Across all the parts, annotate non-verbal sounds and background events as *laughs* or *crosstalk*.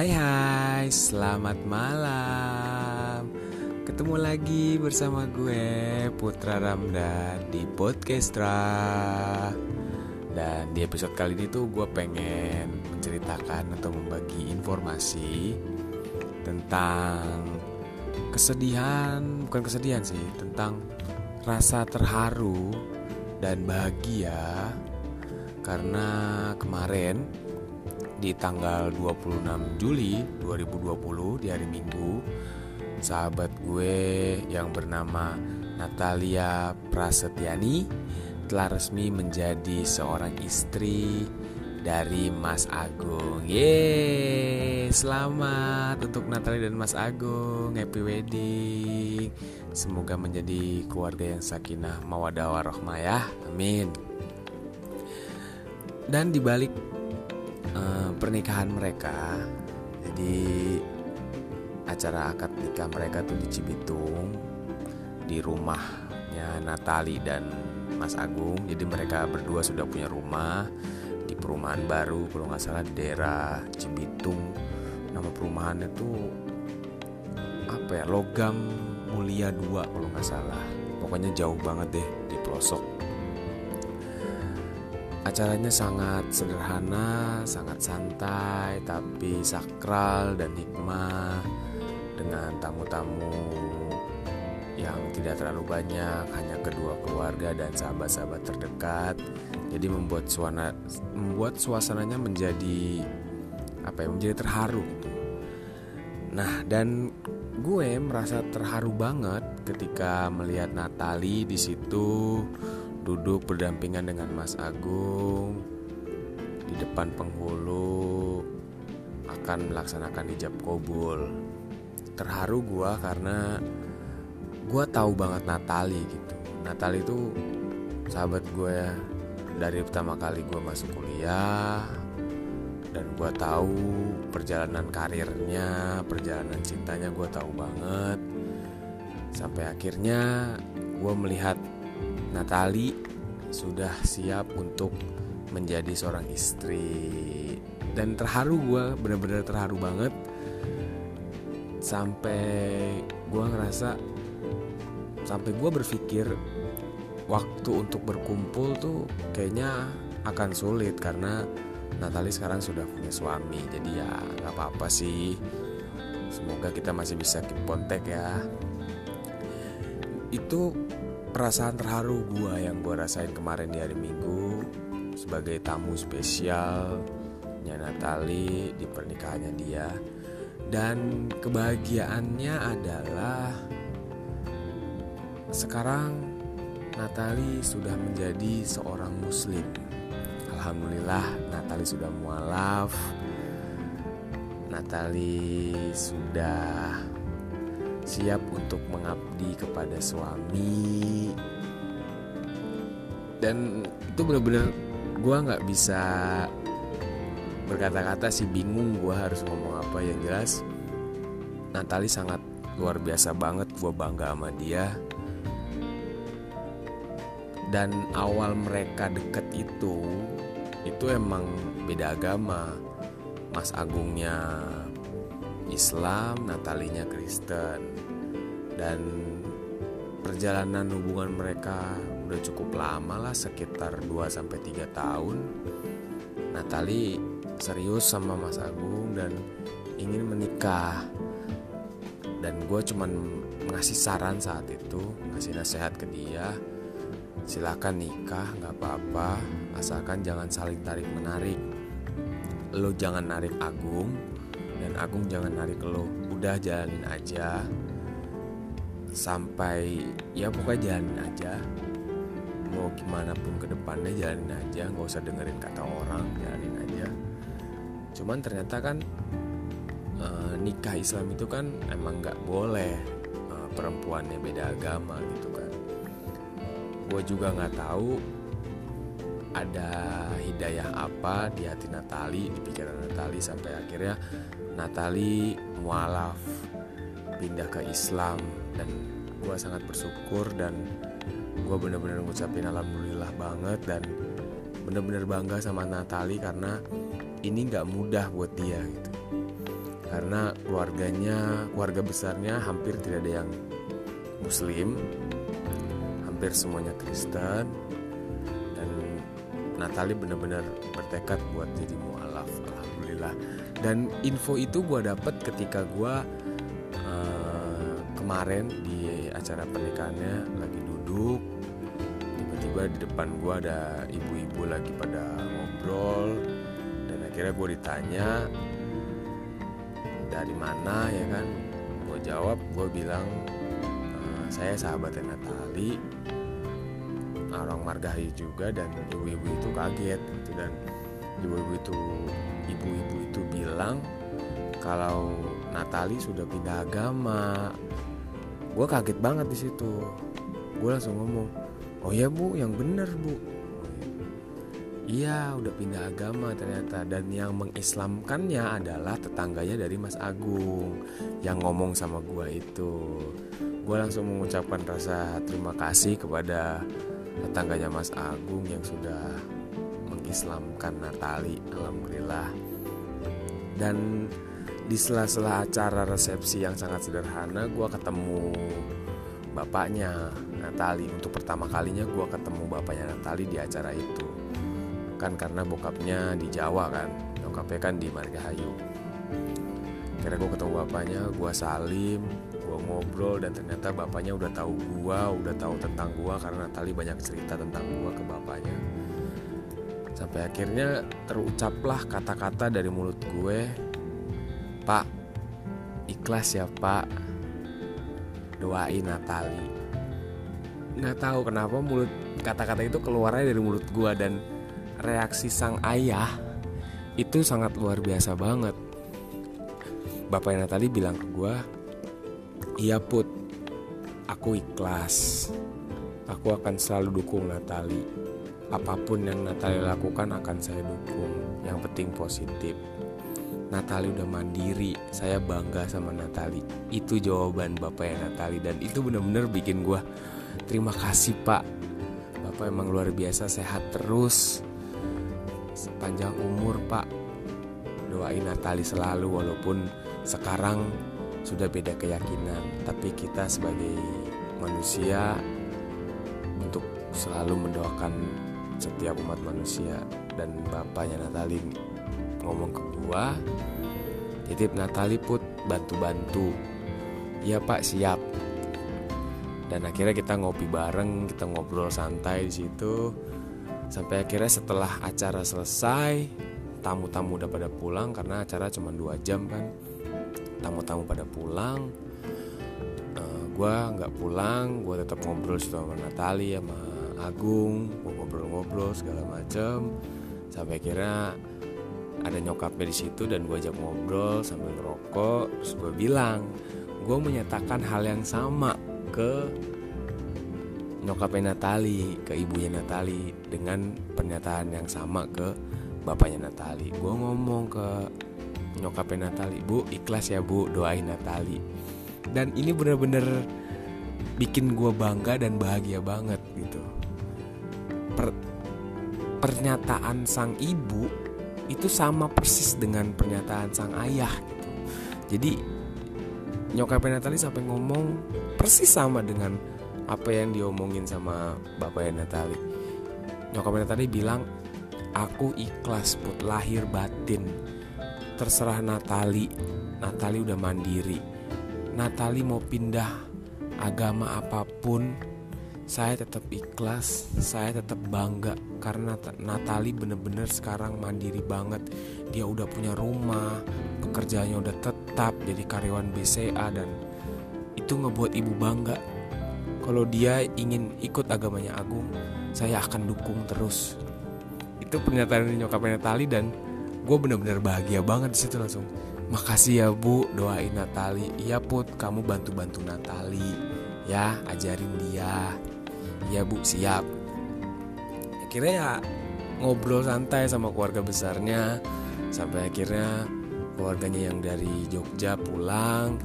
Hai hai, selamat malam. Ketemu lagi bersama gue Putra Ramdan di Podcastra Dan di episode kali ini tuh gue pengen menceritakan atau membagi informasi Tentang kesedihan, bukan kesedihan sih Tentang rasa terharu dan bahagia. Karena kemarin di tanggal 26 Juli 2020 di hari Minggu sahabat gue yang bernama Natalia Prasetyani telah resmi menjadi seorang istri dari Mas Agung. Yeay, selamat untuk Natalia dan Mas Agung. Happy wedding. Semoga menjadi keluarga yang sakinah mawadah warahmah ya. Amin. Dan dibalik uh, pernikahan mereka. Jadi acara akad nikah mereka tuh di Cibitung di rumahnya Natali dan Mas Agung. Jadi mereka berdua sudah punya rumah di perumahan baru kalau nggak salah di daerah Cibitung. Nama perumahannya tuh apa ya logam mulia 2 kalau nggak salah. Pokoknya jauh banget deh di pelosok Acaranya sangat sederhana, sangat santai, tapi sakral dan hikmah dengan tamu-tamu yang tidak terlalu banyak, hanya kedua keluarga dan sahabat-sahabat terdekat. Jadi membuat suasana membuat suasananya menjadi apa ya, menjadi terharu gitu. Nah, dan gue merasa terharu banget ketika melihat Natali di situ duduk berdampingan dengan Mas Agung di depan penghulu akan melaksanakan hijab kobul. Terharu gue karena gue tahu banget Natali gitu. Natali itu sahabat gue dari pertama kali gue masuk kuliah dan gue tahu perjalanan karirnya, perjalanan cintanya gue tahu banget. Sampai akhirnya gue melihat Natali sudah siap untuk menjadi seorang istri. Dan terharu gue bener-bener terharu banget. Sampai gue ngerasa sampai gue berpikir waktu untuk berkumpul tuh kayaknya akan sulit karena Natali sekarang sudah punya suami. Jadi ya nggak apa-apa sih. Semoga kita masih bisa keep kontak ya. Itu perasaan terharu gue yang gue rasain kemarin di hari Minggu sebagai tamu spesialnya Natali di pernikahannya dia. Dan kebahagiaannya adalah sekarang Natali sudah menjadi seorang muslim. Alhamdulillah Natali sudah mualaf. Natali sudah siap untuk mengabdi kepada suami. Dan itu bener-bener gue nggak bisa berkata-kata sih bingung gue harus ngomong apa. Yang jelas Natali sangat luar biasa banget gue bangga sama dia. Dan awal mereka deket itu itu emang beda agama. Mas Agungnya Islam, Natalinya Kristen. Dan perjalanan hubungan mereka udah cukup lama lah sekitar 2 sampai 3 tahun. Natali serius sama Mas Agung dan ingin menikah. Dan gue cuman ngasih saran saat itu, ngasih nasihat ke dia. Silakan nikah, nggak apa-apa, asalkan jangan saling tarik menarik. Lo jangan narik Agung, dan Agung jangan narik lo udah jalanin aja. Sampai ya pokoknya jalanin aja. Mau gimana pun ke depannya jalanin aja. Nggak usah dengerin kata orang jalanin aja. Cuman ternyata kan e, nikah Islam itu kan emang nggak boleh e, perempuannya beda agama gitu kan. Gue juga nggak tahu ada hidayah apa di hati Natali di pikiran Natali sampai akhirnya Natali mualaf pindah ke Islam dan gue sangat bersyukur dan gue bener-bener ngucapin alhamdulillah banget dan bener-bener bangga sama Natali karena ini nggak mudah buat dia gitu. Karena keluarganya keluarga besarnya hampir tidak ada yang muslim hampir semuanya Kristen dan Natali benar-benar bertekad buat jadi mualaf alhamdulillah dan info itu gue dapet ketika gue uh, kemarin di acara pernikahannya lagi duduk. Tiba-tiba di depan gue ada ibu-ibu lagi pada ngobrol. Dan akhirnya gue ditanya dari mana ya kan? Gue jawab gue bilang uh, saya sahabatnya Natali orang margahayu juga dan ibu-ibu itu kaget gitu dan ibu-ibu itu ibu-ibu itu bilang kalau Natali sudah pindah agama. Gue kaget banget di situ. Gue langsung ngomong oh ya bu yang bener bu. Iya. Udah pindah agama ternyata. Dan yang mengislamkannya adalah tetangganya dari Mas Agung Yang ngomong sama gue itu. Gue langsung mengucapkan rasa terima kasih kepada tetangganya Mas Agung yang sudah mengislamkan Natali Alhamdulillah. Dan di sela-sela acara resepsi yang sangat sederhana Gue ketemu bapaknya Natali. Untuk pertama kalinya gue ketemu bapaknya Natali di acara itu. Kan karena bokapnya di Jawa kan bokapnya kan di Margahayu. Kira gue ketemu bapaknya gue salim gue ngobrol dan ternyata bapaknya udah tahu gue udah tahu tentang gue karena Natali banyak cerita tentang gue ke bapaknya sampai akhirnya terucaplah kata-kata dari mulut gue pak ikhlas ya pak doain Natali nggak tahu kenapa mulut kata-kata itu keluarnya dari mulut gue dan reaksi sang ayah itu sangat luar biasa banget. Bapaknya Natali bilang ke gue, iya put, aku ikhlas. Aku akan selalu dukung Natali. Apa pun yang Natali lakukan akan saya dukung. Yang penting positif. Natali udah mandiri, saya bangga sama Natali. Itu jawaban bapaknya Natali dan itu bener-bener bikin gue terima kasih pak. Bapak emang luar biasa sehat terus sepanjang umur pak doain Natali selalu walaupun sekarang sudah beda keyakinan tapi kita sebagai manusia untuk selalu mendoakan setiap umat manusia dan bapaknya Natali ngomong ke gua titip Natali put bantu-bantu. Ya pak siap. Dan akhirnya kita ngopi bareng kita ngobrol santai di situ. Sampai akhirnya setelah acara selesai tamu-tamu udah pada pulang karena acara cuma dua jam kan. Tamu-tamu pada pulang gue nggak pulang gue tetap ngobrol sama Natali sama Agung gue ngobrol-ngobrol segala macem. Sampai akhirnya ada nyokapnya di situ dan gue ajak ngobrol sambil ngerokok terus gue bilang gue menyatakan hal yang sama ke nyokapnya Natali ke ibunya Natali dengan pernyataan yang sama ke bapaknya Natali. Gue ngomong ke nyokapnya Natali bu ikhlas ya bu doain Natali dan ini bener-bener bikin gue bangga dan bahagia banget gitu. Per, pernyataan sang ibu itu sama persis dengan pernyataan sang ayah gitu. Jadi nyokapnya Natali sampai ngomong persis sama dengan apa yang diomongin sama bapaknya Natali nyokapnya Natali bilang aku ikhlas put lahir batin. Terserah Natali Natali udah mandiri Natali mau pindah agama apa pun saya tetap ikhlas saya tetap bangga karena Natali bener-bener sekarang mandiri banget. Dia udah punya rumah pekerjaannya udah tetap jadi karyawan BCA dan itu ngebuat ibu bangga. Kalau dia ingin ikut agamanya Agung saya akan dukung terus. Itu pernyataan nyokapnya Natali dan gue bener-bener bahagia banget di situ langsung makasih ya bu. Doain Natali. Iya put. Kamu bantu-bantu Natali. Ya ajarin dia. Ya bu. Siap. Akhirnya ya ngobrol santai sama keluarga besarnya. Sampai akhirnya keluarganya yang dari Jogja pulang.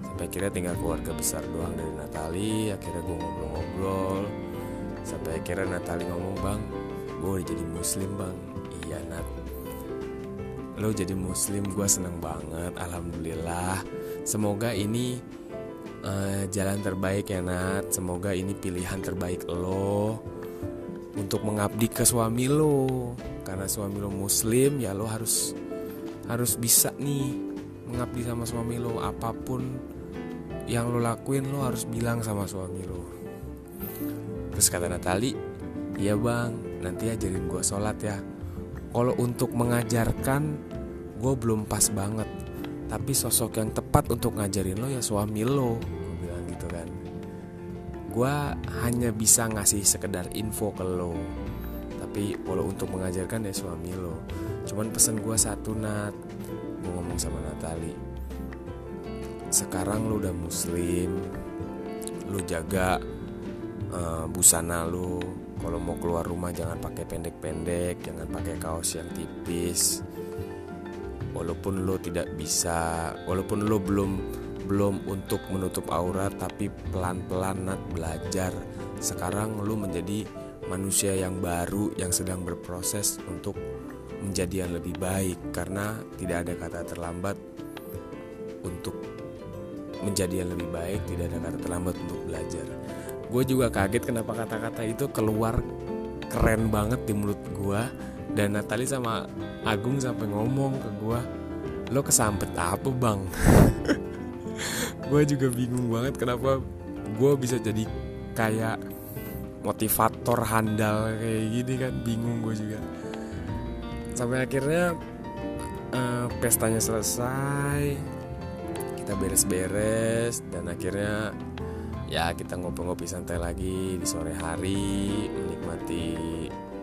Sampai akhirnya tinggal keluarga besar doang dari Natali. Akhirnya gue ngobrol-ngobrol. Sampai akhirnya Natali ngomong bang gue udah jadi muslim bang. Iya Nat lo jadi muslim gue seneng banget alhamdulillah. Semoga ini uh, jalan terbaik ya Nat. Semoga ini pilihan terbaik lo untuk mengabdi ke suami lo. Karena suami lo muslim ya lo harus harus bisa nih mengabdi sama suami lo. Apa pun yang lo lakuin lo harus bilang sama suami lo. Terus kata Natali iya bang nanti ajarin gue sholat ya. Kalau untuk mengajarkan gue belum pas banget. Tapi sosok yang tepat untuk ngajarin lo ya suami lo gue bilang gitu kan. Gue hanya bisa ngasih sekedar info ke lo. Tapi kalau untuk mengajarkan ya suami lo. Cuman pesan gue satu nat. Gue ngomong sama Natali. Sekarang lo udah muslim lo jaga uh, busana lo. Kalau mau keluar rumah jangan pakai pendek-pendek jangan pakai kaos yang tipis walaupun lo tidak bisa walaupun lo belum belum untuk menutup aurat tapi pelan-pelan nat belajar. Sekarang lo menjadi manusia yang baru yang sedang berproses untuk menjadi yang lebih baik. Karena tidak ada kata terlambat untuk menjadi yang lebih baik tidak ada kata terlambat untuk belajar. Gue juga kaget kenapa kata-kata itu keluar keren banget di mulut gue dan Natali sama Agung sampai ngomong ke gue lo kesampet apa bang? *laughs* Gue juga bingung banget kenapa gue bisa jadi kayak motivator handal kayak gini kan bingung gue juga. Sampai akhirnya uh, pestanya selesai kita beres-beres dan akhirnya ya kita ngopi-ngopi santai lagi di sore hari menikmati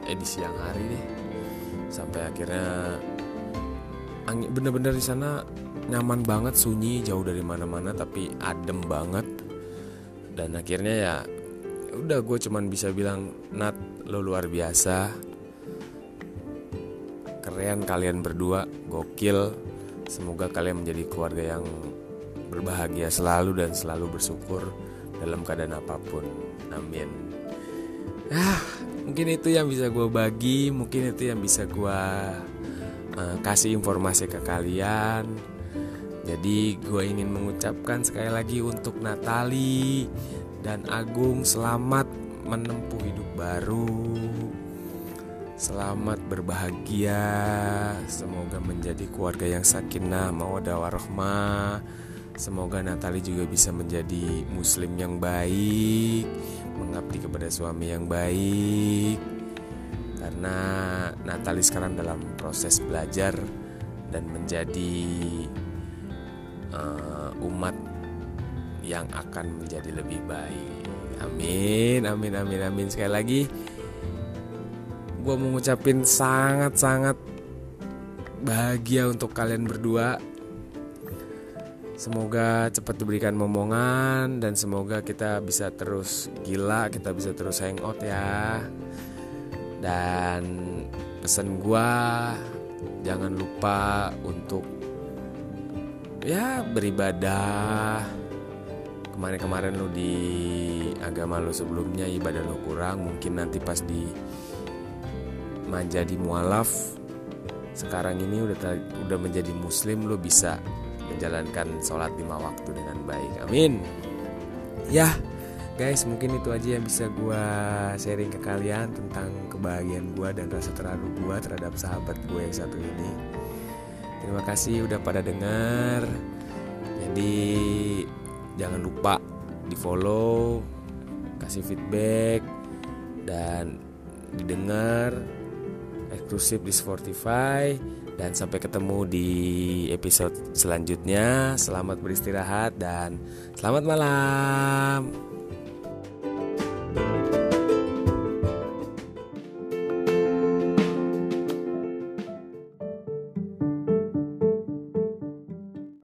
eh siang hari deh sampai akhirnya angin bener-bener di sana nyaman banget sunyi jauh dari mana-mana tapi adem banget dan akhirnya ya udah gue cuman bisa bilang Nat lo luar biasa keren kalian berdua gokil semoga kalian menjadi keluarga yang berbahagia selalu dan selalu bersyukur dalam keadaan apa pun. Amin. Ah, mungkin itu yang bisa gue bagi, mungkin itu yang bisa gue uh, kasih informasi ke kalian. Jadi gue ingin mengucapkan sekali lagi untuk Natali dan Agung selamat menempuh hidup baru. Selamat berbahagia. Semoga menjadi keluarga yang sakinah, mawaddah warahmah Semoga Natali juga bisa menjadi muslim yang baik, mengabdi kepada suami yang baik. Karena Natali sekarang dalam proses belajar dan menjadi uh, umat yang akan menjadi lebih baik. Amin, amin, amin, amin. Sekali lagi, gue mengucapin sangat-sangat bahagia untuk kalian berdua Semoga cepat diberikan momongan dan semoga kita bisa terus gila, kita bisa terus hangout ya. Dan pesan gua jangan lupa untuk ya beribadah. Kemarin-kemarin lu di agama lu sebelumnya ibadah lu kurang, mungkin nanti pas di menjadi mualaf sekarang ini udah udah menjadi muslim lu bisa menjalankan sholat lima waktu dengan baik. Amin. Ya, guys, mungkin itu aja yang bisa gue sharing ke kalian tentang kebahagiaan gue dan rasa terharu gue terhadap sahabat gue yang satu ini. Terima kasih udah pada dengar. Jadi jangan lupa di follow, kasih feedback dan didengar eksklusif di Spotify dan sampai ketemu di episode selanjutnya. Selamat beristirahat dan selamat malam.